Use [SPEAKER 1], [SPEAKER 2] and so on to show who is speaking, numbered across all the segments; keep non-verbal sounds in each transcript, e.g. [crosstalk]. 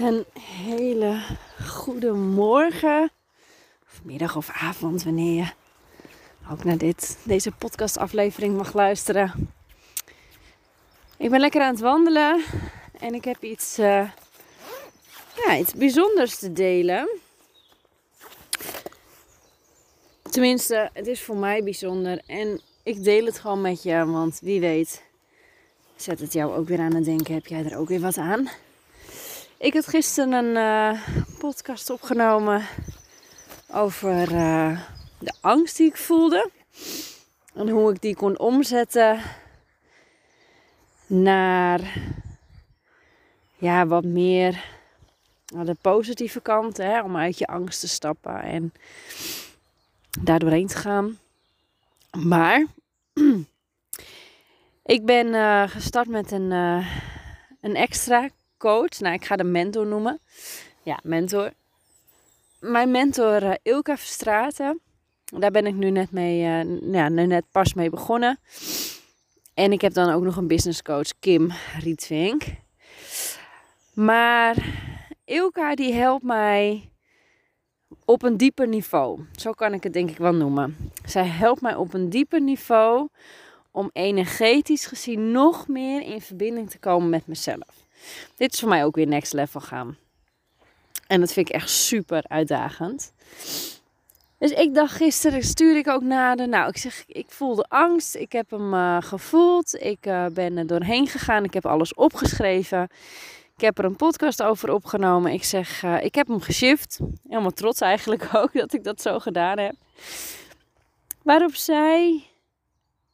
[SPEAKER 1] Een hele goede morgen, of middag of avond, wanneer je ook naar dit, deze podcastaflevering mag luisteren. Ik ben lekker aan het wandelen en ik heb iets, uh, ja, iets bijzonders te delen. Tenminste, het is voor mij bijzonder en ik deel het gewoon met je, want wie weet, zet het jou ook weer aan het denken. Heb jij er ook weer wat aan? Ik had gisteren een uh, podcast opgenomen over uh, de angst die ik voelde. En hoe ik die kon omzetten naar ja, wat meer naar de positieve kant. Hè, om uit je angst te stappen en daar doorheen te gaan. Maar [clears throat] ik ben uh, gestart met een, een extra coach. Nou, ik ga de mentor noemen. Ja, mentor. Mijn mentor uh, Ilka Verstraten. Daar ben ik nu net mee, uh, net pas mee begonnen. En ik heb dan ook nog een business coach, Kim Rietvink. Maar Ilka die helpt mij op een dieper niveau. Zo kan ik het denk ik wel noemen. Zij helpt mij op een dieper niveau om energetisch gezien nog meer in verbinding te komen met mezelf. Dit is voor mij ook weer next level gaan. En dat vind ik echt super uitdagend. Dus ik dacht gisteren, stuurde ik ook de. Nou, ik zeg, ik voelde angst. Ik heb hem uh, gevoeld. Ik uh, ben er doorheen gegaan. Ik heb alles opgeschreven. Ik heb er een podcast over opgenomen. Ik zeg, uh, ik heb hem geshift. Helemaal trots eigenlijk [laughs] ook dat ik dat zo gedaan heb. Waarop zij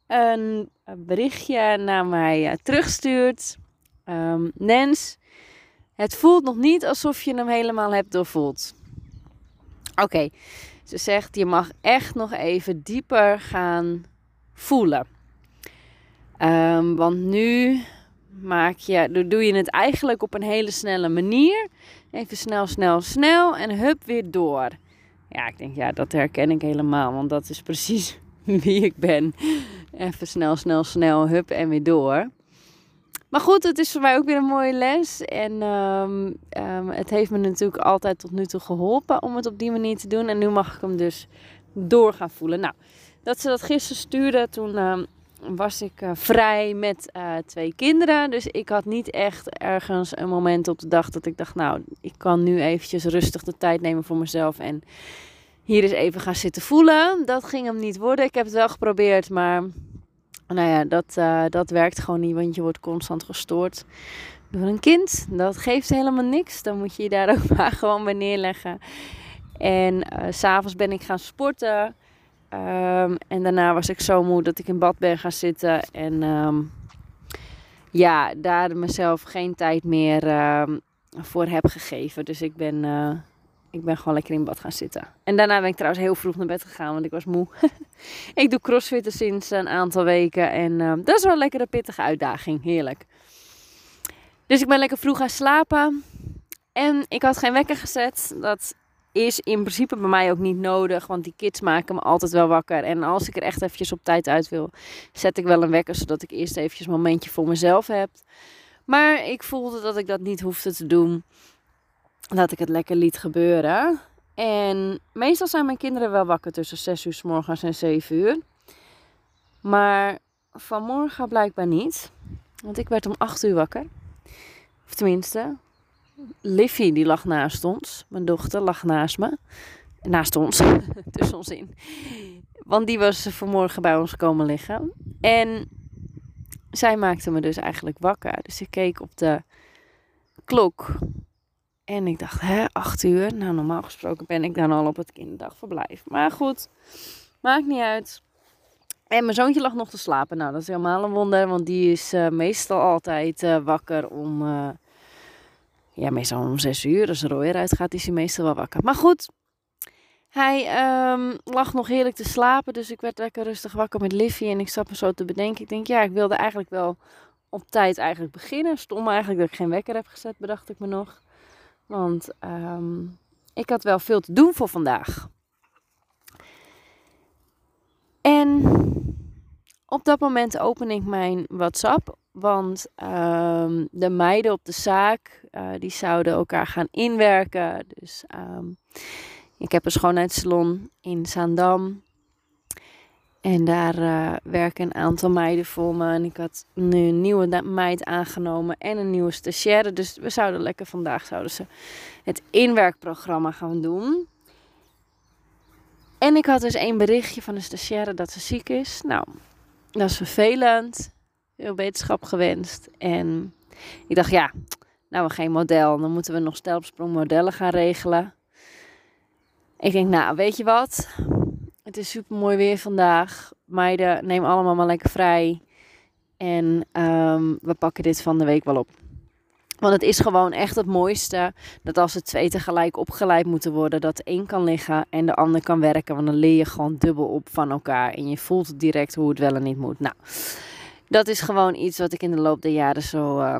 [SPEAKER 1] een berichtje naar mij terugstuurt. Um, Nens, het voelt nog niet alsof je hem helemaal hebt doorvoeld. Oké, ze zegt je mag echt nog even dieper gaan voelen. Um, want nu maak je, doe je het eigenlijk op een hele snelle manier. Even snel, snel, snel en hup weer door. Ja, ik denk ja, dat herken ik helemaal, want dat is precies [laughs] wie ik ben. Even snel, snel, snel, hup en weer door. Maar goed, het is voor mij ook weer een mooie les. En um, um, het heeft me natuurlijk altijd tot nu toe geholpen om het op die manier te doen. En nu mag ik hem dus door gaan voelen. Nou, dat ze dat gisteren stuurde, toen um, was ik uh, vrij met uh, twee kinderen. Dus ik had niet echt ergens een moment op de dag dat ik dacht, nou, ik kan nu eventjes rustig de tijd nemen voor mezelf. En hier eens even gaan zitten voelen. Dat ging hem niet worden. Ik heb het wel geprobeerd, maar nou ja, dat, uh, dat werkt gewoon niet, want je wordt constant gestoord door een kind. Dat geeft helemaal niks. Dan moet je je daar [laughs] ook maar gewoon bij neerleggen. En uh, s'avonds ben ik gaan sporten. Um, en daarna was ik zo moe dat ik in bad ben gaan zitten. En um, ja, daar mezelf geen tijd meer uh, voor heb gegeven. Dus ik ben uh, ik ben gewoon lekker in bad gaan zitten. En daarna ben ik trouwens heel vroeg naar bed gegaan, want ik was moe. [laughs] ik doe crossfitten sinds een aantal weken en uh, dat is wel een lekkere pittige uitdaging. Heerlijk. Dus ik ben lekker vroeg gaan slapen. En ik had geen wekker gezet. Dat is in principe bij mij ook niet nodig, want die kids maken me altijd wel wakker. En als ik er echt eventjes op tijd uit wil, zet ik wel een wekker, zodat ik eerst eventjes een momentje voor mezelf heb. Maar ik voelde dat ik dat niet hoefde te doen dat ik het lekker liet gebeuren. En meestal zijn mijn kinderen wel wakker tussen 6 uur s morgens en 7 uur. Maar vanmorgen blijkbaar niet. Want ik werd om 8 uur wakker. Of tenminste, Liffy die lag naast ons. Mijn dochter lag naast me. Naast ons, [laughs] tussen ons in. Want die was vanmorgen bij ons komen liggen. En zij maakte me dus eigenlijk wakker. Dus ik keek op de klok en ik dacht, hè, acht uur? Nou, normaal gesproken ben ik dan al op het kinderdagverblijf. Maar goed, maakt niet uit. En mijn zoontje lag nog te slapen. Nou, dat is helemaal een wonder, want die is uh, meestal altijd uh, wakker om... Uh, ja, meestal om zes uur. Als er weer uitgaat, is hij meestal wel wakker. Maar goed, hij um, lag nog heerlijk te slapen. Dus ik werd lekker rustig wakker met Liffy. En ik zat me zo te bedenken. Ik denk, ja, ik wilde eigenlijk wel op tijd eigenlijk beginnen. Stom eigenlijk dat ik geen wekker heb gezet, bedacht ik me nog. Want um, ik had wel veel te doen voor vandaag. En op dat moment open ik mijn WhatsApp. Want ehm, de meiden op de zaak, uh, die zouden elkaar gaan inwerken. Dus ehm, ik heb een schoonheidssalon in Zaandam. En daar uh, werken een aantal meiden voor me. En ik had nu een nieuwe meid aangenomen en een nieuwe stagiaire. Dus we zouden lekker vandaag zouden ze het inwerkprogramma gaan doen. En ik had dus één berichtje van de stagiaire dat ze ziek is. Nou, dat is vervelend. Veel wetenschap gewenst. En ik dacht, ja, nou we geen model. Dan moeten we nog stelpsprongmodellen gaan regelen. Ik denk, nou, weet je wat? Het is super mooi weer vandaag. Meiden, neem allemaal maar lekker vrij. En um, we pakken dit van de week wel op. Want het is gewoon echt het mooiste dat als het twee tegelijk opgeleid moeten worden, dat een kan liggen en de ander kan werken. Want dan leer je gewoon dubbel op van elkaar en je voelt direct hoe het wel en niet moet. Nou, dat is gewoon iets wat ik in de loop der jaren zo uh,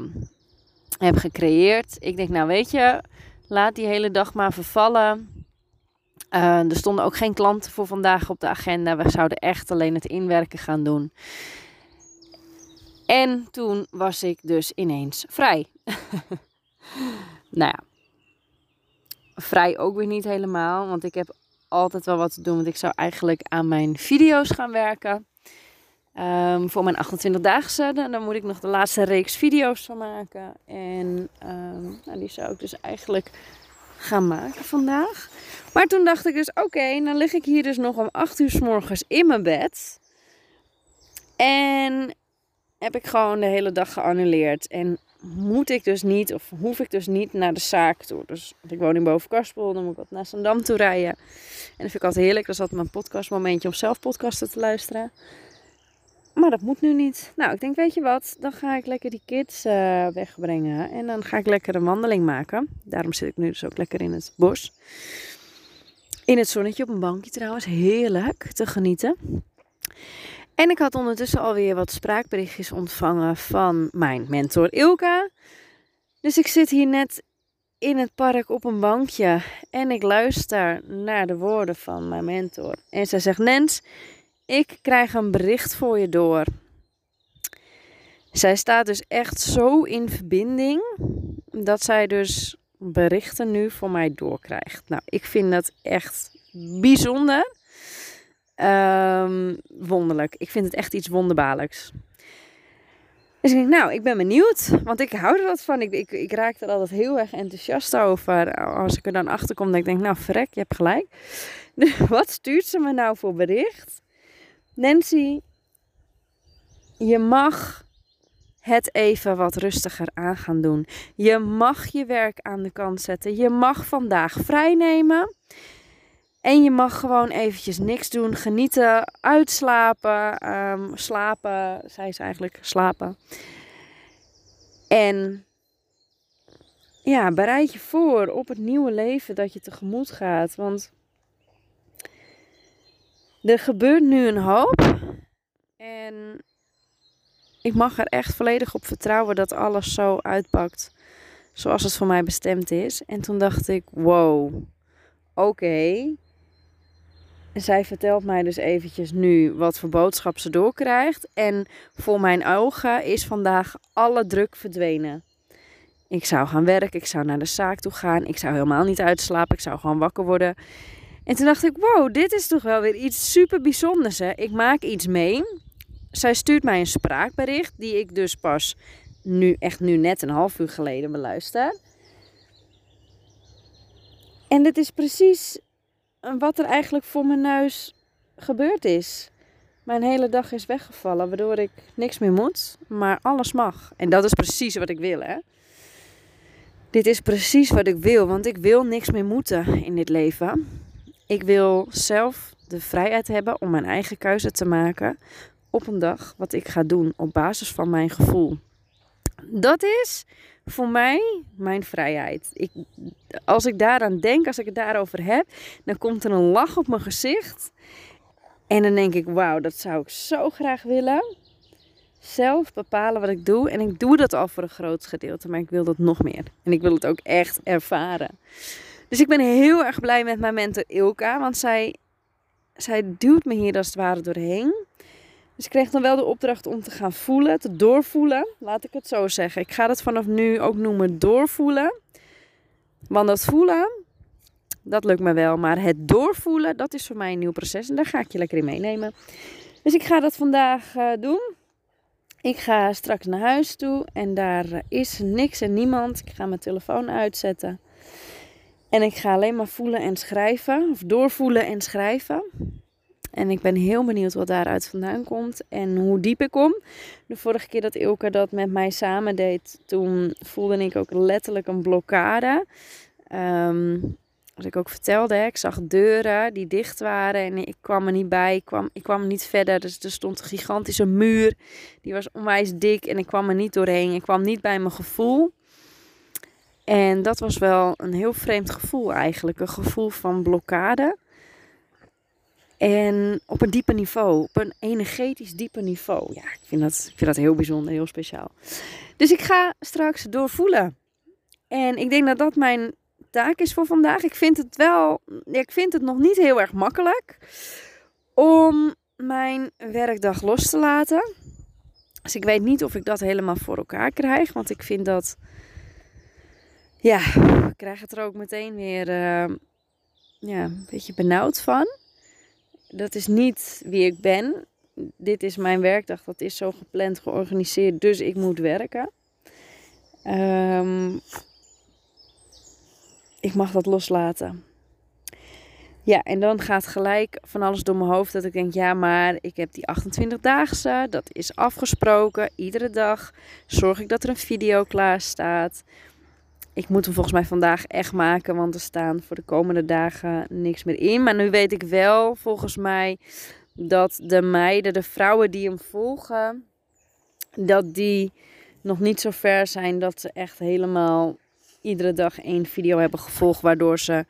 [SPEAKER 1] heb gecreëerd. Ik denk, nou weet je, laat die hele dag maar vervallen. Uh, er stonden ook geen klanten voor vandaag op de agenda. We zouden echt alleen het inwerken gaan doen. En toen was ik dus ineens vrij. [laughs] nou ja, vrij ook weer niet helemaal, want ik heb altijd wel wat te doen. Want ik zou eigenlijk aan mijn video's gaan werken. Um, voor mijn 28-daagse. Dan moet ik nog de laatste reeks video's van maken. En um, nou, die zou ik dus eigenlijk gaan maken vandaag. Maar toen dacht ik dus, oké, dan lig ik hier dus nog om 8 uur s morgens in mijn bed. En heb ik gewoon de hele dag geannuleerd. En moet ik dus niet, of hoef ik dus niet naar de zaak toe. Dus ik woon in Bovenkarspel, dan moet ik wat naar Zandam toe rijden. En dat vind ik altijd heerlijk. Dat is altijd mijn podcastmomentje om zelf podcasten te luisteren. Maar dat moet nu niet. Nou, ik denk, weet je wat, dan ga ik lekker die kids uh, wegbrengen. En dan ga ik lekker een wandeling maken. Daarom zit ik nu dus ook lekker in het bos. In het zonnetje op een bankje trouwens. Heerlijk te genieten. En ik had ondertussen alweer wat spraakberichtjes ontvangen van mijn mentor Ilka. Dus ik zit hier net in het park op een bankje en ik luister naar de woorden van mijn mentor. En zij zegt: Nens, ik krijg een bericht voor je door. Zij staat dus echt zo in verbinding dat zij dus berichten nu voor mij doorkrijgt. Nou, ik vind dat echt bijzonder. Um, wonderlijk. Ik vind het echt iets wonderbaarlijks. Dus ik denk, nou, ik ben benieuwd. Want ik hou er wat van. Ik, ik, raak er altijd heel erg enthousiast over. Als ik er dan achter kom, denk ik, nou, verrek, je hebt gelijk. Dus [laughs] wat stuurt ze me nou voor bericht? Nancy, je mag het even wat rustiger aan gaan doen. Je mag je werk aan de kant zetten. Je mag vandaag vrij nemen. En je mag gewoon eventjes niks doen, genieten, uitslapen, um, slapen, zei ze eigenlijk, slapen. En ja, bereid je voor op het nieuwe leven dat je tegemoet gaat. Want er gebeurt nu een hoop. En ik mag er echt volledig op vertrouwen dat alles zo uitpakt zoals het voor mij bestemd is. En toen dacht ik, wow, oké zij vertelt mij dus eventjes nu wat voor boodschap ze doorkrijgt. En voor mijn ogen is vandaag alle druk verdwenen. Ik zou gaan werken, ik zou naar de zaak toe gaan, ik zou helemaal niet uitslapen, ik zou gewoon wakker worden. En toen dacht ik, wow, dit is toch wel weer iets super bijzonders. Hè? Ik maak iets mee. Zij stuurt mij een spraakbericht, die ik dus pas nu, echt nu net een half uur geleden beluister. En dit is precies wat er eigenlijk voor mijn neus gebeurd is. Mijn hele dag is weggevallen, waardoor ik niks meer moet, maar alles mag. En dat is precies wat ik wil, hè. Dit is precies wat ik wil, want ik wil niks meer moeten in dit leven. Ik wil zelf de vrijheid hebben om mijn eigen keuze te maken op een dag wat ik ga doen op basis van mijn gevoel. Dat is voor mij mijn vrijheid. Ik, als ik daaraan denk, als ik het daarover heb, dan komt er een lach op mijn gezicht. En dan denk ik, wauw, dat zou ik zo graag willen. Zelf bepalen wat ik doe. En ik doe dat al voor een groot gedeelte, maar ik wil dat nog meer. En ik wil het ook echt ervaren. Dus ik ben heel erg blij met mijn mentor Ilka, want zij, zij duwt me hier als het ware doorheen. Dus ik kreeg dan wel de opdracht om te gaan voelen, te doorvoelen. Laat ik het zo zeggen. Ik ga dat vanaf nu ook noemen doorvoelen. Want dat voelen, dat lukt me wel. Maar het doorvoelen, dat is voor mij een nieuw proces. En daar ga ik je lekker in meenemen. Dus ik ga dat vandaag uh, doen. Ik ga straks naar huis toe en daar eh, is niks en niemand. Ik ga mijn telefoon uitzetten. En ik ga alleen maar voelen en schrijven. Of doorvoelen en schrijven. En ik ben heel benieuwd wat daaruit vandaan komt en hoe diep ik kom. De vorige keer dat Ilke dat met mij samen deed, toen voelde ik ook letterlijk een blokkade. Um, wat ik ook vertelde, ik zag deuren die dicht waren en ik kwam er niet bij. Ik kwam, ik kwam niet verder. Dus er stond een gigantische muur. Die was onwijs dik en ik kwam er niet doorheen. Ik kwam niet bij mijn gevoel. En dat was wel een heel vreemd gevoel eigenlijk. Een gevoel van blokkade. En op een diepe niveau, op een energetisch diepe niveau. Ja, ik vind dat, ik vind dat heel bijzonder, heel speciaal. Dus ik ga straks doorvoelen. En ik denk dat dat mijn taak is voor vandaag. Ik vind het wel, ik vind het nog niet heel erg makkelijk om mijn werkdag los te laten. Dus ik weet niet of ik dat helemaal voor elkaar krijg. Want ik vind dat, ja, ik krijg het er ook meteen weer uh, ja, een beetje benauwd van. Dat is niet wie ik ben. Dit is mijn werkdag, dat is zo gepland, georganiseerd, dus ik moet werken. Um, ik mag dat loslaten. Ja, en dan gaat gelijk van alles door mijn hoofd dat ik denk, ja, maar ik heb die 28-daagse, dat is afgesproken. Iedere dag zorg ik dat er een video klaar staat. Ik moet hem volgens mij vandaag echt maken, want er staan voor de komende dagen niks meer in. Maar nu weet ik wel, volgens mij, dat de meiden, de vrouwen die hem volgen, dat die nog niet zo ver zijn dat ze echt helemaal iedere dag één video hebben gevolgd, waardoor ze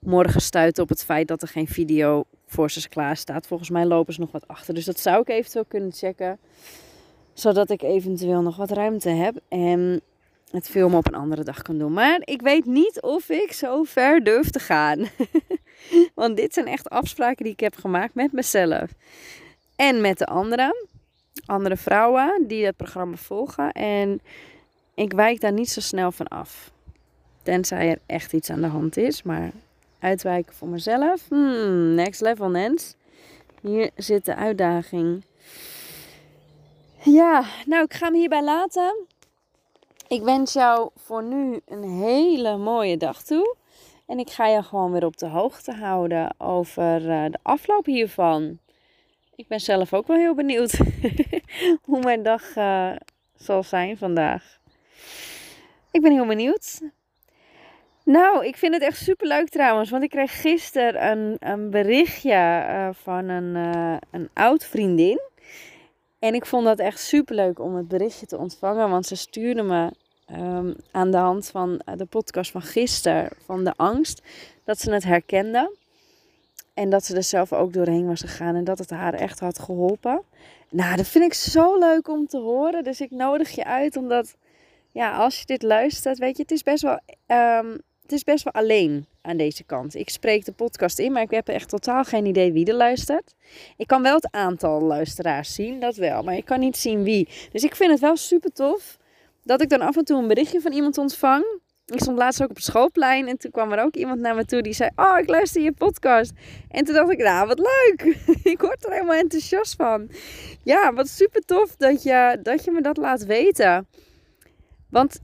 [SPEAKER 1] morgen stuiten op het feit dat er geen video voor ze klaar staat. Volgens mij lopen ze nog wat achter. Dus dat zou ik eventueel kunnen checken. Zodat ik eventueel nog wat ruimte heb. En het filmen op een andere dag kan doen. Maar ik weet niet of ik zo ver durf te gaan. [laughs] Want dit zijn echt afspraken die ik heb gemaakt met mezelf. En met de anderen. Andere vrouwen die het programma volgen. En ik wijk daar niet zo snel van af. Tenzij er echt iets aan de hand is. Maar uitwijken voor mezelf. Hmm, next level, Nens. Hier zit de uitdaging. Ja, nou, ik ga hem hierbij laten. Ik wens jou voor nu een hele mooie dag toe. En ik ga je gewoon weer op de hoogte houden over uh, de afloop hiervan. Ik ben zelf ook wel heel benieuwd [laughs] hoe mijn dag uh, zal zijn vandaag. Ik ben heel benieuwd. Nou, ik vind het echt super leuk trouwens. Want ik kreeg gisteren een, een berichtje uh, van een, een oud vriendin. En ik vond dat echt super leuk om het berichtje te ontvangen. Want ze stuurde me um, aan de hand van de podcast van gisteren, van de angst, dat ze het herkende. En dat ze er zelf ook doorheen was gegaan en dat het haar echt had geholpen. Nou, dat vind ik zo leuk om te horen. Dus ik nodig je uit, omdat ja, als je dit luistert, weet je, het is best wel um, het is best wel alleen aan deze kant. Ik spreek de podcast in, maar ik heb echt totaal geen idee wie er luistert. Ik kan wel het aantal luisteraars zien, dat wel, maar ik kan niet zien wie. Dus ik vind het wel super tof dat ik dan af en toe een berichtje van iemand ontvang. Ik stond laatst ook op het schoolplein en toen kwam er ook iemand naar me toe die zei: Oh, ik luister je podcast. En toen dacht ik: Nou, wat leuk. [laughs] ik word er helemaal enthousiast van. Ja, wat super tof dat je, dat je me dat laat weten. Want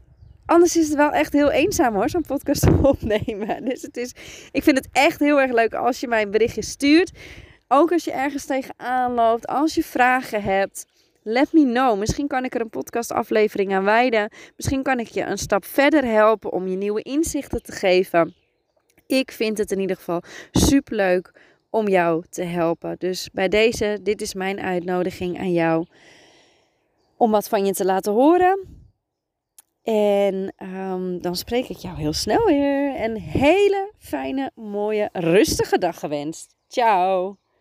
[SPEAKER 1] Anders is het wel echt heel eenzaam hoor, zo'n podcast [laughs] opnemen. Dus het is, ik vind het echt heel erg leuk als je mij een berichtje stuurt. Ook als je ergens tegenaan loopt, als je vragen hebt. Let me know. Misschien kan ik er een podcastaflevering aan wijden. Misschien kan ik je een stap verder helpen om je nieuwe inzichten te geven. Ik vind het in ieder geval super leuk om jou te helpen. Dus bij deze, dit is mijn uitnodiging aan jou om wat van je te laten horen. En um, dan spreek ik jou heel snel weer. Een hele fijne, mooie, rustige dag gewenst. Ciao!